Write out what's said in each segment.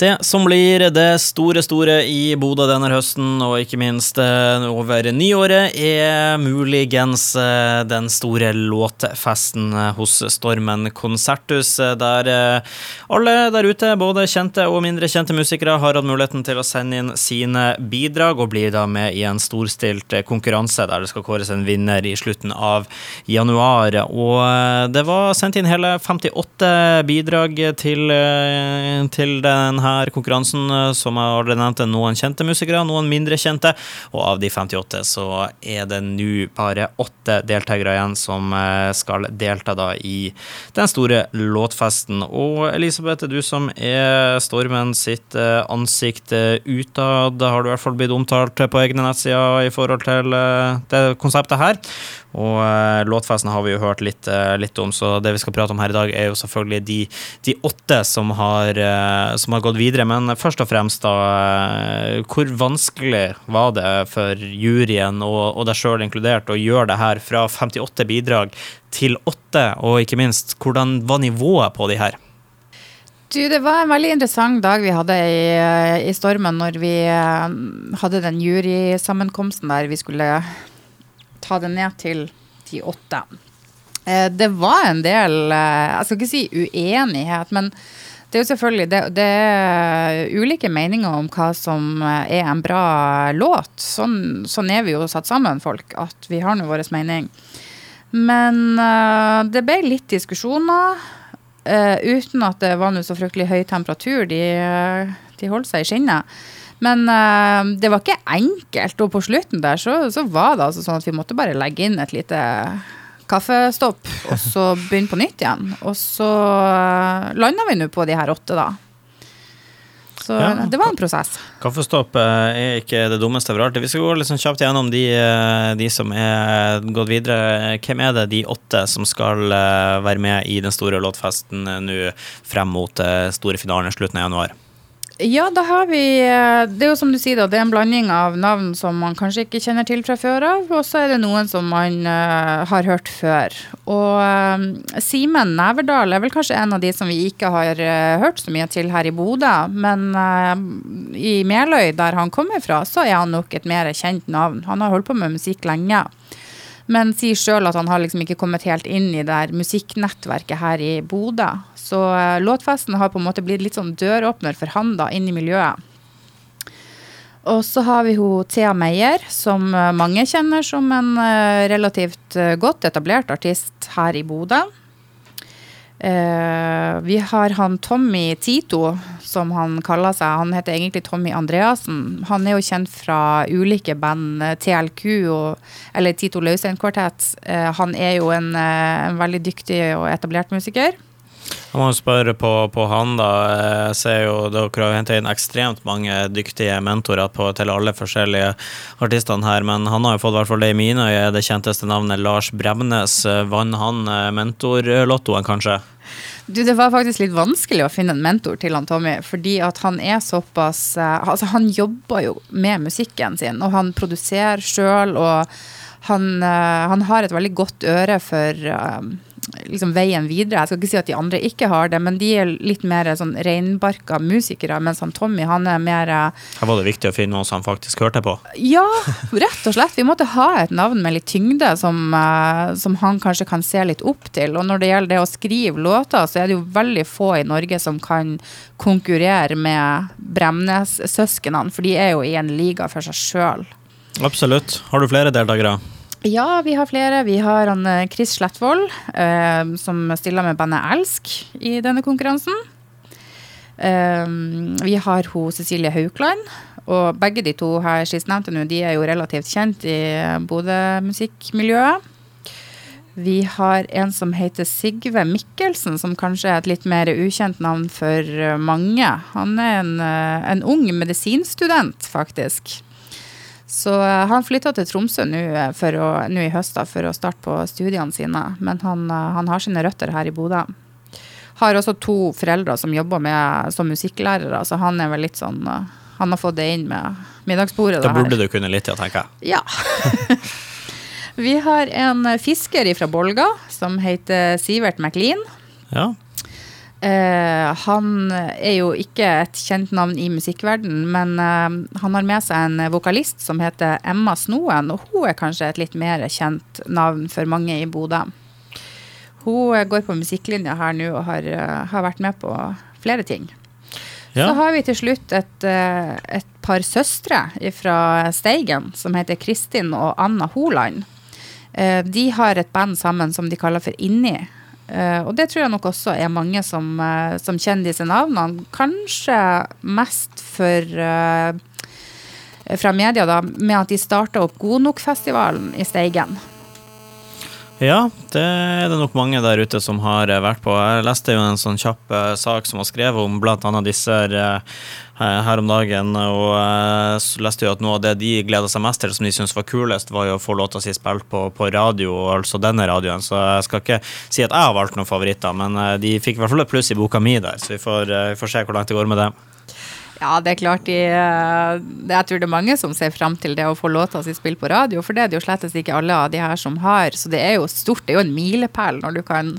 Det som blir det store, store i Bodø denne høsten, og ikke minst eh, over nyåret, er muligens eh, den store låtfesten eh, hos Stormen konserthus, der alle der ute, både kjente og mindre kjente musikere, har hatt muligheten til å sende inn sine bidrag, og blir da med i en storstilt konkurranse der det skal kåres en vinner i slutten av januar. Og det var sendt inn hele 58 bidrag til, til denne denne konkurransen, eh, som jeg allerede nevnte, noen kjente musikere, noen mindre kjente. Og av de 58 så er det nå bare åtte deltakere igjen som eh, skal delta da i den store låtfesten. Og Elisabeth, du som er Stormen sitt eh, ansikt utad, har du i hvert fall blitt omtalt på egne nettsider i forhold til det konseptet her. Og uh, låtfesten har vi jo hørt litt, uh, litt, om, så det vi skal prate om her i dag, er jo selvfølgelig de, de åtte som har, uh, som har, gått videre. Men først og fremst, da, hvor vanskelig var det for juryen, og, og deg sjøl inkludert, å gjøre det her fra 58 bidrag til åtte, og ikke minst, hvordan var nivået på de her? Du, det var en veldig interessant dag vi hadde i, i Stormen når vi hadde den jurysammenkomsten der vi skulle ta det ned til de åtte. Eh, det var en del eh, Jeg skal ikke si uenighet, men det er jo selvfølgelig det, det, er ulike meninger om hva som er en bra låt. Sånn, sånn er vi jo satt sammen, folk, at vi har nå vår mening. Men uh, det ble litt diskusjoner. Uh, uten at det var noe så fryktelig høy temperatur. De, de holdt seg i skinnet. Men uh, det var ikke enkelt, og på slutten der så, så, var det altså sånn at vi måtte bare legge inn et lite kaffestopp, og så begynne på nytt igjen. Og så eh, landa vi nå på de her åtte, da. Så ja, det var en prosess. Kaffestopp eh, er ikke det dummeste for alltid. Vi skal gå litt sånn kjapt gjennom de, de, som er gått videre. Hvem er det de åtte som skal være med i den store låtfesten nå frem mot store finalen i slutten av januar? Ja, da har vi eh, Det er jo som du sier, da. Det er en blanding av navn som man kanskje ikke kjenner til fra før av, og så er det noen som man uh, har hørt før. Og uh, Simen Neverdal er vel kanskje en av de som vi ikke har uh, hørt så mye til her i Bodø. Men i Meløy, der han kommer fra, så er han nok et mer kjent navn. Han har holdt på med musikk lenge men sier sjøl at han har liksom ikke kommet helt inn i det her musikknettverket her i Bodø. Så uh, låtfesten har på en måte blitt litt sånn døråpner for han da, inn i miljøet. Og så har vi hun Thea Meyer, som uh, mange kjenner som en uh, relativt godt etablert artist her i Bodø. Uh, vi har han Tommy Tito, som han kaller seg. Han heter egentlig Tommy Andreassen. Han er jo kjent fra ulike band, eh, TLQ og, eller Tito Laustein Kvartett. Uh, han er jo en, en veldig dyktig og etablert musiker. Jeg må spørre på, på, han, da. Jeg ser jo dere har henta inn ekstremt mange dyktige mentorer på, til alle forskjellige artistene her, men han har jo fått i hvert fall det i mine øyne, det kjenteste navnet Lars Bremnes. Vant han eh, mentorlottoen, kanskje? Du, Det var faktisk litt vanskelig å finne en mentor til han Tommy, fordi at han er såpass eh, Altså, han jobber jo med musikken sin, og han produserer sjøl, og han, eh, han, har et veldig godt øre for liksom veien videre. Jeg skal ikke si at de andre ikke har det, men de er litt mer sånn reinbarka musikere, mens han Tommy han er mer Her var det viktig å finne noen som han faktisk hørte på? Ja, rett og slett. Vi måtte ha et navn med litt tyngde som, eh, som han kanskje kan se litt opp til. Og når det gjelder det å skrive låter, så er det jo veldig få i Norge som kan konkurrere med Bremnes-søsknene, for de er jo i en liga for seg sjøl. Absolutt. Har du flere deltakere? Ja, vi har flere. Vi har han eh, Chris Slettvold, eh, som stiller med bandet Elsk i denne konkurransen. Eh, vi har hun Cecilie Haukland. Og begge de to her sistnevnte nå, de er jo relativt kjent i Bodø-musikkmiljøet. Vi har en som heter Sigve Mikkelsen, som kanskje er et litt mer ukjent navn for mange. Han er en, eh, en ung medisinstudent, faktisk. Så eh, han flytta til Tromsø nå eh, i høst da, for å starte på studiene sine. Men han, eh, han har sine røtter her i Bodø. Har også to foreldre som jobber med, som musikklærere, så han er vel litt sånn Han har fått det inn med middagsbordet. Da burde du kunne litt, ja, tenker jeg. Ja. Vi har en fisker fra Bolga som heter Sivert McLean. Ja. Eh, han er jo ikke et kjent navn i musikkverden, men uh, han har med seg en vokalist som heter Emma Snoen, og hun er kanskje et litt mer kjent navn for mange i Bodø. Hun eh, går på musikklinja her nå og har, uh, har vært med på flere ting. Ja. Så har vi til slutt et, et par søstre fra Steigen som heter Kristin og Anna Holand. De har et band sammen som de kaller for Inni. Eh, Og det tror jeg nok også er mange som, eh, som kjenner disse navnene. Kanskje mest for eh, fra media, da, med at de starta opp Godnok-festivalen i Steigen. Ja, det er det nok mange der ute som har vært på. Jeg leste jo en sånn kjapp sak som var skrevet om annet disse her, eh, om dagen, og eh, så leste jo at noe av det de gleda seg mest til, som de syntes var kulest, var jo å få låta si spilt på, på radio, altså denne radioen. Så jeg skal ikke si at jeg har valgt noen favoritter, men eh, de fikk i hvert fall et pluss i boka mi der, så vi får, vi får se hvor langt det går med det. Ja, det er klart de, Jeg tror det er mange som ser fram til det å få låta si spilt på radio, for det er det jo slettes ikke alle av de her som har. Så det er jo stort. Det er jo en milepæl når du kan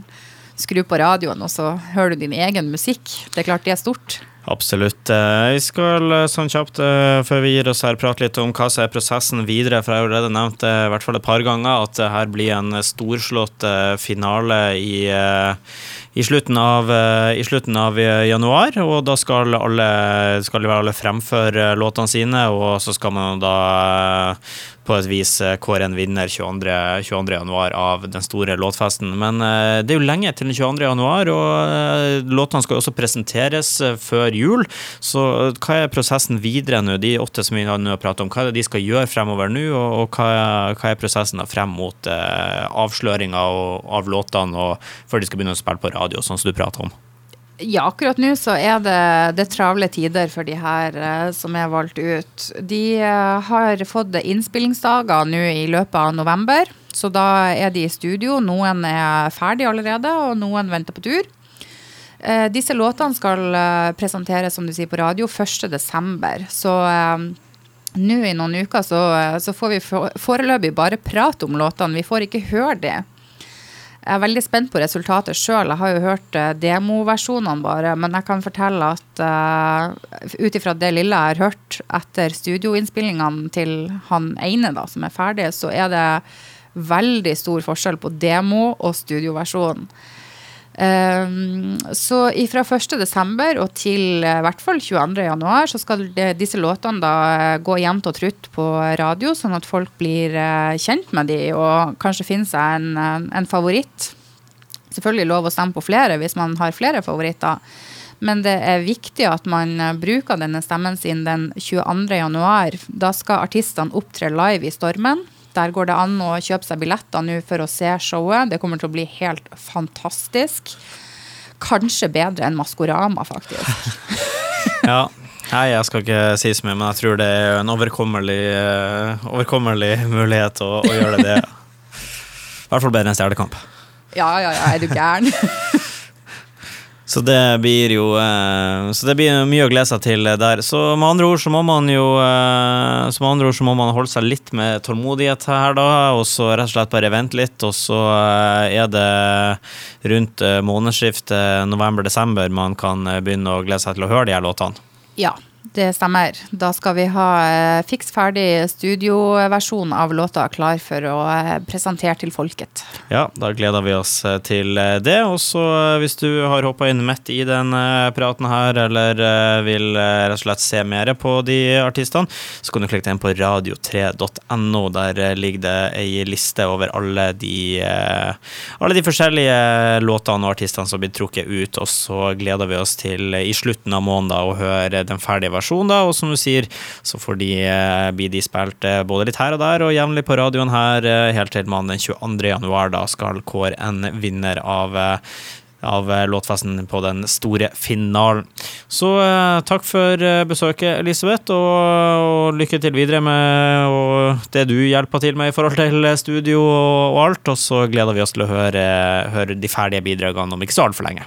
skru på radioen, og så hører du din egen musikk. Det er klart det er stort. Absolutt. Eh, Vi skal eh, sånn kjapt eh, før vi gir oss her prate litt om hva som er prosessen videre. For jeg har allerede nevnt det i hvert fall et par ganger at det her blir en storslått eh, finale i, eh, i, slutten av, eh, i slutten av eh, januar. Og da skal alle, skal alle fremføre låtene sine, og så skal man da eh, på et vis eh, kåre en vinner 22. 22. januar av den store låtfesten. Men eh, det er jo lenge til den 22. januar, og eh, låtene skal også presenteres eh, før jul. Så hva er prosessen videre nå, de åtte som vi har nå pratet om? Hva er det de skal gjøre fremover nå, og, og hva, er, hva er prosessen frem mot eh, avsløringa av låtene og før de skal begynne å spille på radio, sånn som du prater om? Ja, akkurat nå så er det, det er travle tider for de her eh, som er valgt ut. De eh, har fått innspillingsdager nå i løpet av november, så da er de i studio. Noen er ferdig allerede, og noen venter på tur. Eh, disse låtene skal eh, presenteres, som du sier, på radio 1. desember. Så eh, nå i noen uker så, eh, så får vi foreløpig bare prate om låtene. Vi får ikke høre det. Jeg er veldig spent på resultatet sjøl. Jeg har jo hørt eh, demoversjonene bare. Men jeg kan fortelle at uh, ut ifra det lille jeg har hørt etter studioinnspillingene til han ene da, som er ferdig, så er det veldig stor forskjell på demo og studioversjon. Um, så fra 1. desember og til eh, i hvert fall 22. januar så skal disse låtene da eh, gå jevnt og trutt på radio, sånn at folk blir eh, kjent med de og kanskje finner seg en, en, favoritt. Selvfølgelig lov å stemme på flere hvis man har flere favoritter. Men det er viktig at man eh, bruker denne stemmen sin den 22. januar. Da skal artistene opptre live i Stormen. Der går det an å kjøpe seg billetter nå for å se showet. Det kommer til å bli helt fantastisk. Kanskje bedre enn Maskorama, faktisk. Ja. Nei, jeg skal ikke si så mye, men jeg tror det er en overkommelig, uh, overkommelig mulighet å, å gjøre det. I hvert fall bedre enn Stjernekamp. Ja, ja, ja, er du gæren? Så det blir jo eh, Så det blir mye å glede seg til der. Så med andre ord så må man jo eh, Så med andre ord så må man holde seg litt med tålmodighet her, da, og så rett og slett bare vente litt, og så eh, er det rundt månedsskiftet november-desember man kan begynne å glede seg til å høre de her låtene. Ja, det stemmer. Da skal vi ha eh, fiks ferdig studioversjon av låta klar for å eh, presentere til folket. Ja, da gleder vi oss eh, til det. Og så hvis du har hoppa inn midt i den praten her, eller vil rett og slett se mer på de artistene, så kan du klikke deg inn på radio3.no. Der ligger det ei liste over alle de, alle de forskjellige låtene og artistene som blir trukket ut. Og så gleder vi oss til i slutten av måneden å høre den ferdige versjonen. Da, Og som du sier, så får de, eh, blir de spilt eh, både litt her og der og jevnlig på radioen her, eh, helt til man den 22. januar da skal kåre en vinner av av låtfesten på den store finalen. Så eh, takk for besøket, Elisabeth, og, og lykke til videre med det du hjelper til med i forhold til studio og, og alt. Og så gleder vi oss til å høre, høre de ferdige bidragene om ikke så altfor lenge.